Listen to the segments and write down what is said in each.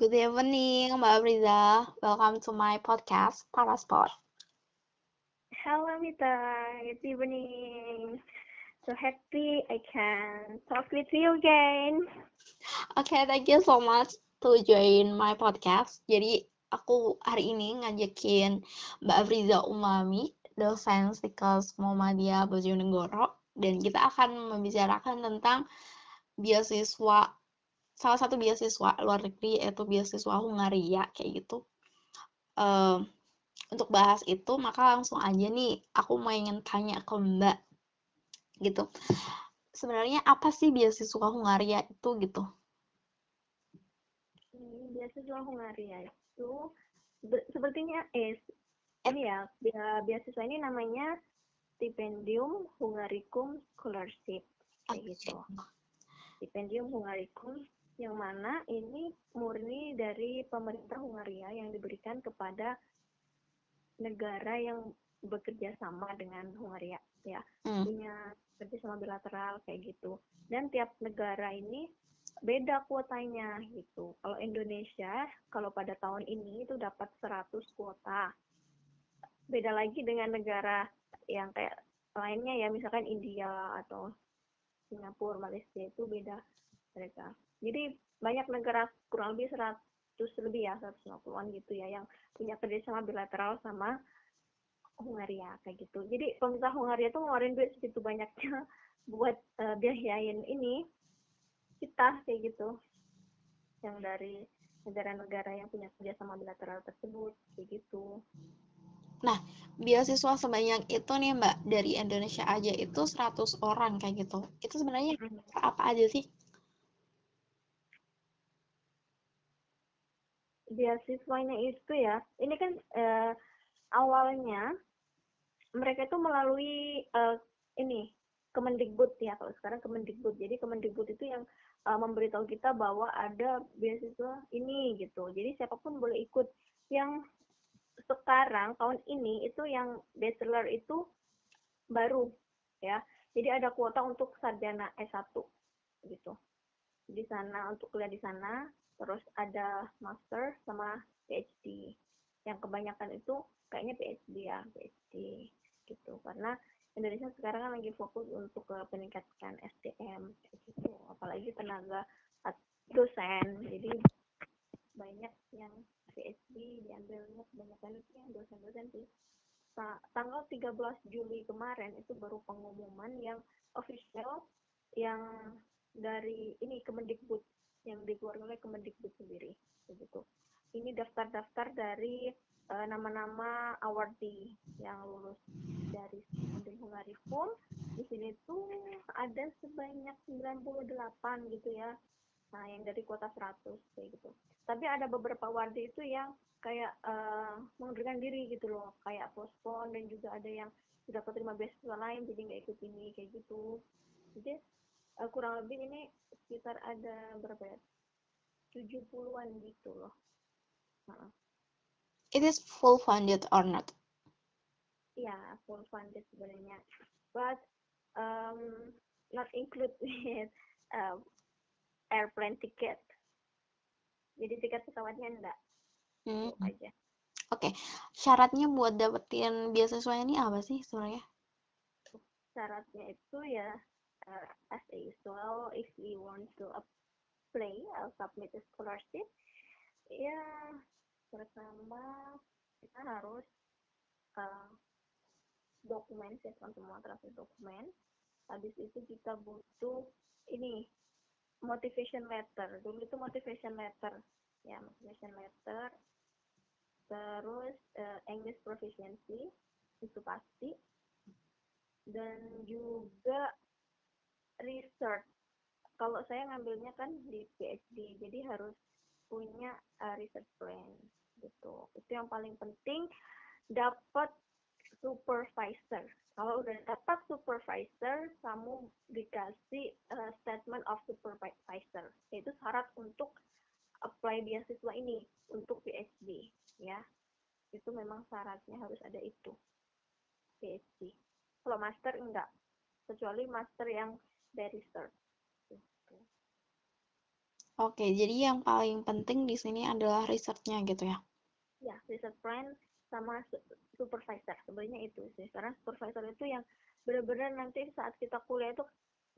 Good evening, Mbak Afriza. Welcome to my podcast, Parasport. Hello, Mita. Good evening. So happy I can talk with you again. Oke, thank you so much to join my podcast. Jadi, aku hari ini ngajakin Mbak Afriza Umami, dosen Stikes Muhammadiyah Bojonegoro, dan kita akan membicarakan tentang beasiswa salah satu beasiswa luar negeri yaitu beasiswa Hungaria kayak gitu. Um, untuk bahas itu maka langsung aja nih aku mau ingin tanya ke Mbak gitu. Sebenarnya apa sih beasiswa Hungaria itu gitu? Hmm, beasiswa Hungaria itu sepertinya eh ini ya beasiswa ini namanya Stipendium Hungaricum Scholarship kayak gitu. Stipendium Hungaricum yang mana ini murni dari pemerintah Hungaria yang diberikan kepada negara yang bekerja sama dengan Hungaria ya. Hmm. punya kerjasama bilateral kayak gitu. Dan tiap negara ini beda kuotanya gitu. Kalau Indonesia kalau pada tahun ini itu dapat 100 kuota. Beda lagi dengan negara yang kayak lainnya ya misalkan India atau Singapura Malaysia itu beda mereka jadi banyak negara kurang lebih 100 lebih ya 150-an gitu ya yang punya kerjasama bilateral sama Hungaria kayak gitu jadi pemerintah Hungaria tuh ngeluarin duit segitu banyaknya buat uh, biayain ini kita kayak gitu yang dari negara-negara yang punya kerjasama bilateral tersebut kayak gitu Nah, beasiswa sebanyak itu nih Mbak, dari Indonesia aja itu 100 orang kayak gitu. Itu sebenarnya apa aja sih? Beasiswanya itu ya ini kan uh, awalnya mereka itu melalui uh, ini Kemendikbud ya kalau sekarang Kemendikbud. Jadi Kemendikbud itu yang uh, memberitahu kita bahwa ada beasiswa ini gitu. Jadi siapa pun boleh ikut. Yang sekarang tahun ini itu yang bachelor itu baru ya. Jadi ada kuota untuk sarjana S1 gitu di sana untuk kuliah di sana. Terus ada master sama PhD yang kebanyakan itu kayaknya PhD ya PhD gitu. Karena Indonesia sekarang kan lagi fokus untuk ke peningkatan SDM gitu. Apalagi tenaga dosen. Jadi banyak yang PhD diambilnya kebanyakan itu yang dosen-dosen sih. Tanggal 13 Juli kemarin itu baru pengumuman yang official yang dari ini Kemendikbud yang dikeluarkan oleh Kemendikbud sendiri begitu. Ini daftar-daftar dari uh, nama-nama awardee yang lulus dari Stipendum Hungaricum di sini tuh ada sebanyak 98 gitu ya. Nah yang dari kuota 100 kayak gitu. Tapi ada beberapa awardee itu yang kayak uh, mengundurkan diri gitu loh. Kayak postpone dan juga ada yang sudah keterima beasiswa lain jadi nggak ikut ini kayak gitu. Jadi uh, kurang lebih ini sekitar ada berapa ya? 70-an gitu loh. Nah. it is full funded or not? Ya yeah, full funded sebenarnya. But um, not include with uh, airplane ticket. Jadi tiket pesawatnya enggak. Hmm. aja. Oke. Okay. syaratnya buat dapetin beasiswa ini apa sih sebenarnya? Syaratnya itu ya uh, usual if you want to apply or submit a scholarship. Ya pertama kita harus uh, dokumen siapkan semua transfer dokumen. Habis itu kita butuh ini motivation letter. Dulu itu motivation letter. Ya motivation letter. Terus uh, English proficiency itu pasti. Dan juga research kalau saya ngambilnya kan di PhD jadi harus punya uh, research plan gitu. Itu yang paling penting dapat supervisor. Kalau udah dapat supervisor kamu dikasih uh, statement of supervisor yaitu syarat untuk apply beasiswa ini untuk PhD ya. Itu memang syaratnya harus ada itu PhD kalau master enggak. Kecuali master yang dari start. Gitu. Oke, jadi yang paling penting di sini adalah risetnya gitu ya? Ya, research plan sama supervisor. Sebenarnya itu sih. Karena supervisor itu yang benar-benar nanti saat kita kuliah itu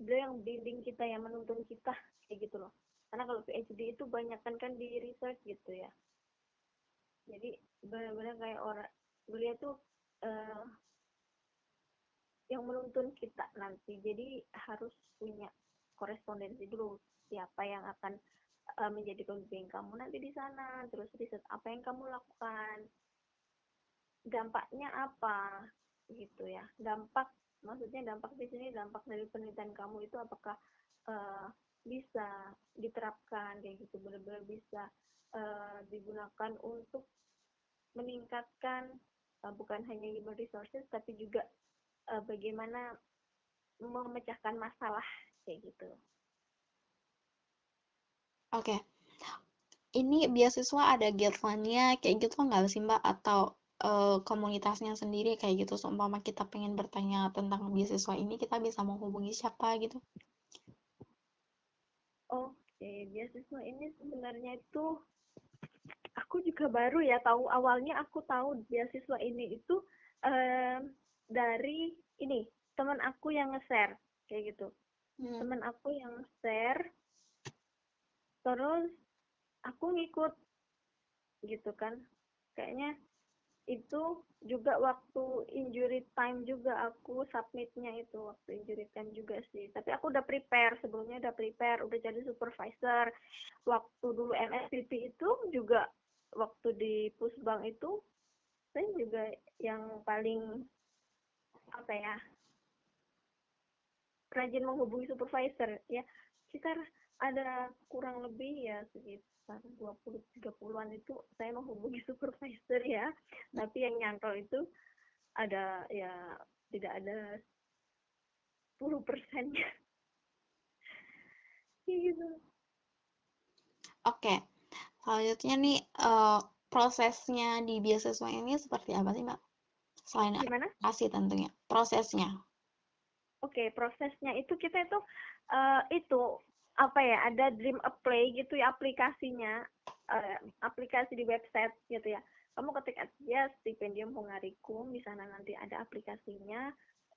dia yang bimbing kita, yang menuntun kita kayak gitu loh. Karena kalau PhD itu banyak kan kan di research gitu ya. Jadi benar-benar kayak orang beliau tuh uh, yang menuntun kita nanti. Jadi harus punya korespondensi dulu siapa yang akan uh, menjadi pembimbing kamu nanti di sana terus riset apa yang kamu lakukan. Dampaknya apa? Gitu ya. Dampak maksudnya dampak di sini dampak dari penelitian kamu itu apakah uh, bisa diterapkan kayak gitu benar-benar bisa uh, digunakan untuk meningkatkan uh, bukan hanya human resources tapi juga uh, bagaimana memecahkan masalah kayak gitu. Oke. Okay. Ini beasiswa ada guideline-nya kayak gitu nggak sih Mbak atau uh, komunitasnya sendiri kayak gitu seumpama kita pengen bertanya tentang beasiswa ini kita bisa menghubungi siapa gitu? Oke, okay. beasiswa ini sebenarnya itu aku juga baru ya tahu awalnya aku tahu beasiswa ini itu um, dari ini teman aku yang nge-share kayak gitu. Hmm. teman aku yang share terus aku ngikut gitu kan. Kayaknya itu juga waktu injury time juga aku submitnya itu waktu injury time juga sih. Tapi aku udah prepare sebelumnya udah prepare udah jadi supervisor. Waktu dulu MSPP itu juga waktu di pusbang itu saya juga yang paling apa ya rajin menghubungi supervisor ya. Sekitar ada kurang lebih ya sekitar 20 30-an itu saya menghubungi supervisor ya. Tapi yang nyantol itu ada ya tidak ada 10 persennya. Gitu. Oke selanjutnya nih uh, prosesnya di beasiswa ini seperti apa sih mbak selain Gimana? aplikasi tentunya prosesnya. Oke okay, prosesnya itu kita itu uh, itu apa ya ada dream apply gitu ya aplikasinya uh, aplikasi di website gitu ya. Kamu ketik aja stipendium hungarikum di sana nanti ada aplikasinya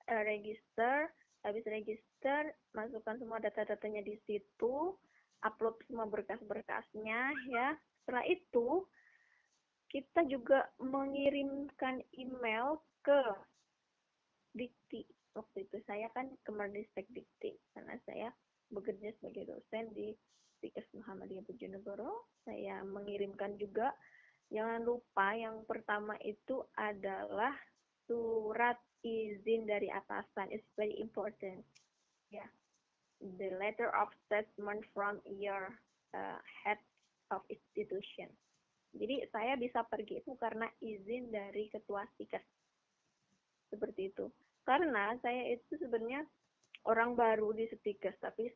uh, register habis register masukkan semua data-datanya di situ upload semua berkas-berkasnya ya. Setelah itu kita juga mengirimkan email ke Dikti. Waktu itu saya kan Kemendiktek Dikti. Karena saya bekerja sebagai dosen di Stikes Muhammadiyah Bojonegoro saya mengirimkan juga. Jangan lupa yang pertama itu adalah surat izin dari atasan. It's very important. Ya. Yeah. the letter of statement from your uh, head of institution jadi saya bisa pergi itu karena izin dari ketua stiker. Seperti itu. Karena saya itu sebenarnya orang baru di Stikers, tapi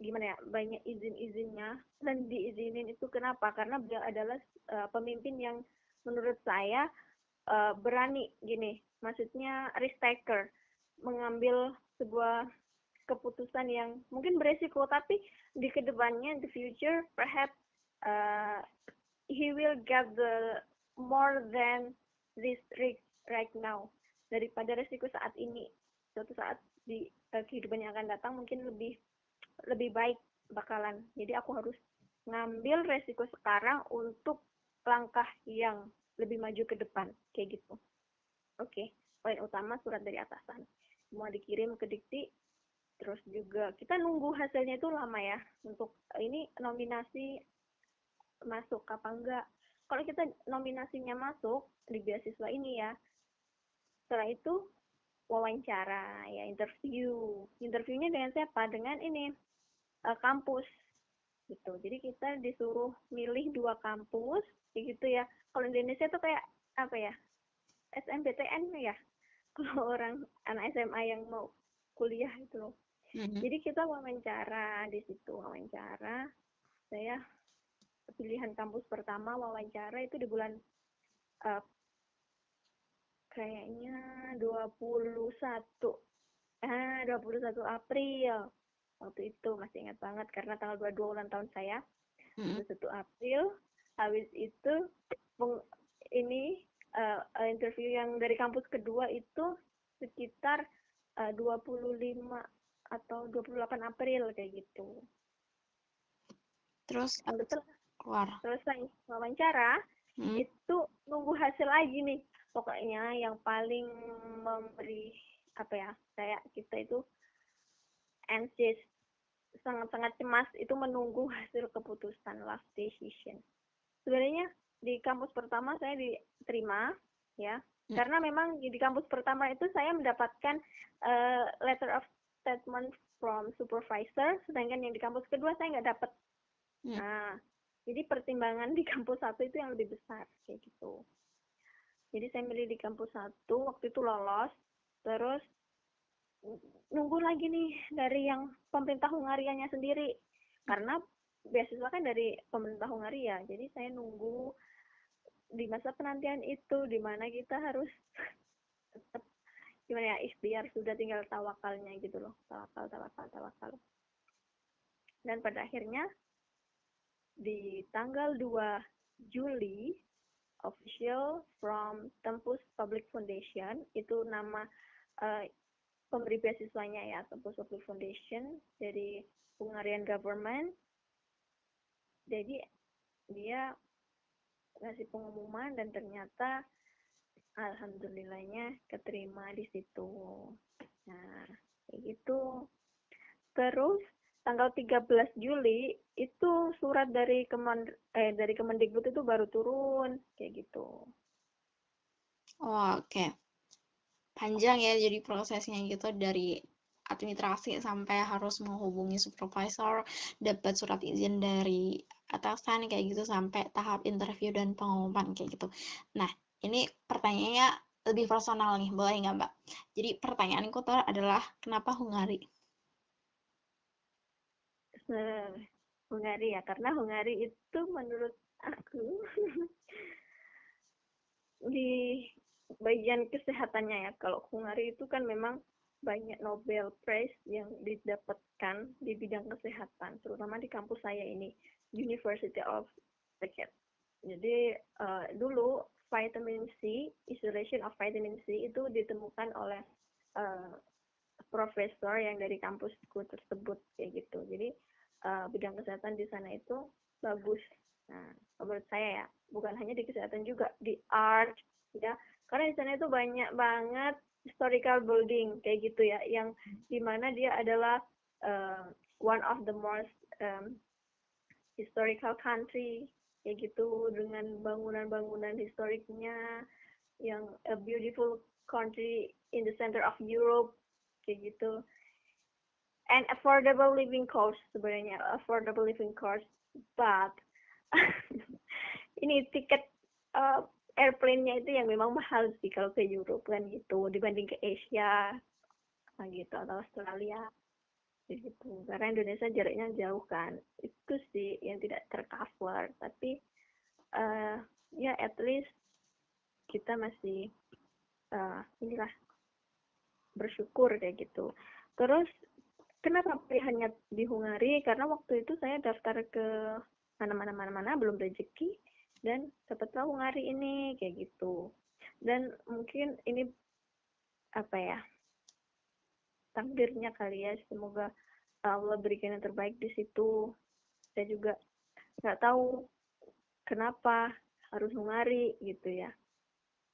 gimana ya banyak izin-izinnya dan diizinin itu kenapa? Karena beliau adalah uh, pemimpin yang menurut saya uh, berani gini, maksudnya risk taker, mengambil sebuah keputusan yang mungkin beresiko tapi di ke depannya the future perhaps uh, he will get the more than this risk right now daripada resiko saat ini. Suatu saat di uh, kehidupan yang akan datang mungkin lebih lebih baik bakalan. Jadi aku harus ngambil resiko sekarang untuk langkah yang lebih maju ke depan kayak gitu. Oke okay. poin utama surat dari atasan. Semua dikirim ke dikti terus juga kita nunggu hasilnya itu lama ya. Untuk ini nominasi masuk apa enggak. Kalau kita nominasinya masuk di beasiswa ini ya setelah itu wawancara ya interview. Interviewnya dengan siapa? Dengan ini uh, kampus gitu. Jadi kita disuruh milih dua kampus gitu ya. Kalau di Indonesia tuh kayak apa ya SMBTN ya. Kalau orang anak SMA yang mau kuliah itu loh. Mm-hmm. jadi kita wawancara di situ wawancara. Saya pilihan kampus pertama wawancara itu di bulan uh, kayaknya 21 ah 21 April. Waktu itu masih ingat banget karena tanggal 22 ulang tahun saya. Mm-mm. 1 April. Habis itu peng- ini uh, interview yang dari kampus kedua itu sekitar uh, 25 atau 28 April kayak gitu. Terus Setelah keluar. selesai wawancara Hmm. itu nunggu hasil lagi nih pokoknya yang paling memberi apa ya kayak kita itu anxious sangat-sangat cemas itu menunggu hasil keputusan last decision sebenarnya di kampus pertama saya diterima ya Hmm. karena memang di kampus pertama itu saya mendapatkan eh, letter of statement from supervisor sedangkan yang di kampus kedua saya nggak dapat Hmm. nah jadi pertimbangan di kampus satu itu yang lebih besar kayak gitu. Jadi saya milih di kampus satu waktu itu lolos. Terus nunggu lagi nih dari yang pemerintah Hungarianya sendiri. Karena beasiswa kan dari pemerintah Hungaria. Jadi saya nunggu di masa penantian itu di mana kita harus tetap gimana ya ikhtiar sudah tinggal tawakalnya gitu loh. Tawakal tawakal tawakal. Dan pada akhirnya di tanggal 2 Juli official from Tempus Public Foundation itu nama eh, pemberi beasiswanya ya Tempus Public Foundation dari Hungarian government. Jadi dia ngasih pengumuman dan ternyata alhamdulillahnya keterima di situ. Nah gitu. Terus tanggal 13 Juli itu surat dari Kemen eh dari Kemendikbud itu baru turun kayak gitu. Oh, oke. Panjang ya jadi prosesnya gitu dari administrasi sampai harus menghubungi supervisor, dapat surat izin dari atasan kayak gitu sampai tahap interview dan pengumuman kayak gitu. Nah, ini pertanyaannya lebih personal nih, boleh nggak Mbak? Jadi pertanyaanku tuh adalah kenapa Hungari? Hungari ya karena Hungari itu menurut aku di bagian kesehatannya ya. Kalau Hungari itu kan memang banyak Nobel Prize yang didapatkan di bidang kesehatan terutama di kampus saya ini University of Szeged jadi uh, dulu vitamin C isolation of vitamin C itu ditemukan oleh uh, profesor yang dari kampusku tersebut kayak gitu. Jadi uh, bidang kesehatan di sana itu bagus. Nah menurut saya ya bukan hanya di kesehatan juga di art ya. Karena di sana itu banyak banget historical building kayak gitu ya yang di mana dia adalah uh, one of the most um, historical country kayak gitu dengan bangunan-bangunan historiknya yang a beautiful country in the center of Europe kayak gitu and affordable living cost sebenarnya affordable living cost but ini tiket uh, airplane-nya itu yang memang mahal sih kalau ke Europe kan gitu. Dibanding ke Asia gitu atau Australia gitu. Karena Indonesia jaraknya jauh kan. Itu sih yang tidak tercover tapi uh, ya at least kita masih uh, inilah bersyukur kayak gitu. Terus kenapa pilihannya di Hungari karena waktu itu saya daftar ke mana-mana mana-mana belum rezeki dan dapatlah Hungari ini kayak gitu. Dan mungkin ini apa ya takdirnya kali ya semoga Allah berikan yang terbaik di situ. Saya juga nggak tahu kenapa harus Hungari gitu ya.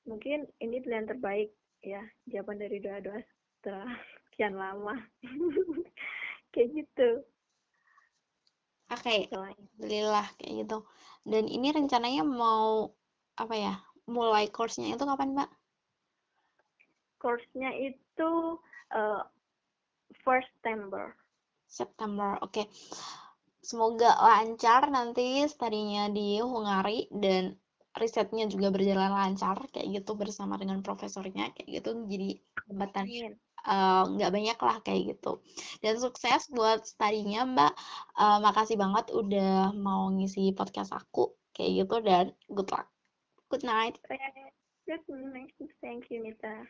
Mungkin ini pilihan terbaik ya jawaban dari doa-doa setelah sekian lama. Kayak gitu. Oke okay. alhamdulillah kayak gitu. Dan ini rencananya mau apa ya mulai course-nya itu kapan mbak? Course-nya itu uh, first September. September oke. Okay. semoga lancar nanti studinya di Hungari dan risetnya juga berjalan lancar kayak gitu bersama dengan profesornya kayak gitu jadi jembatan nggak uh, banyak lah kayak gitu. Dan sukses buat studinya mbak. Uh, makasih banget udah mau ngisi podcast aku kayak gitu dan good luck. Good night. Good night thank you Mita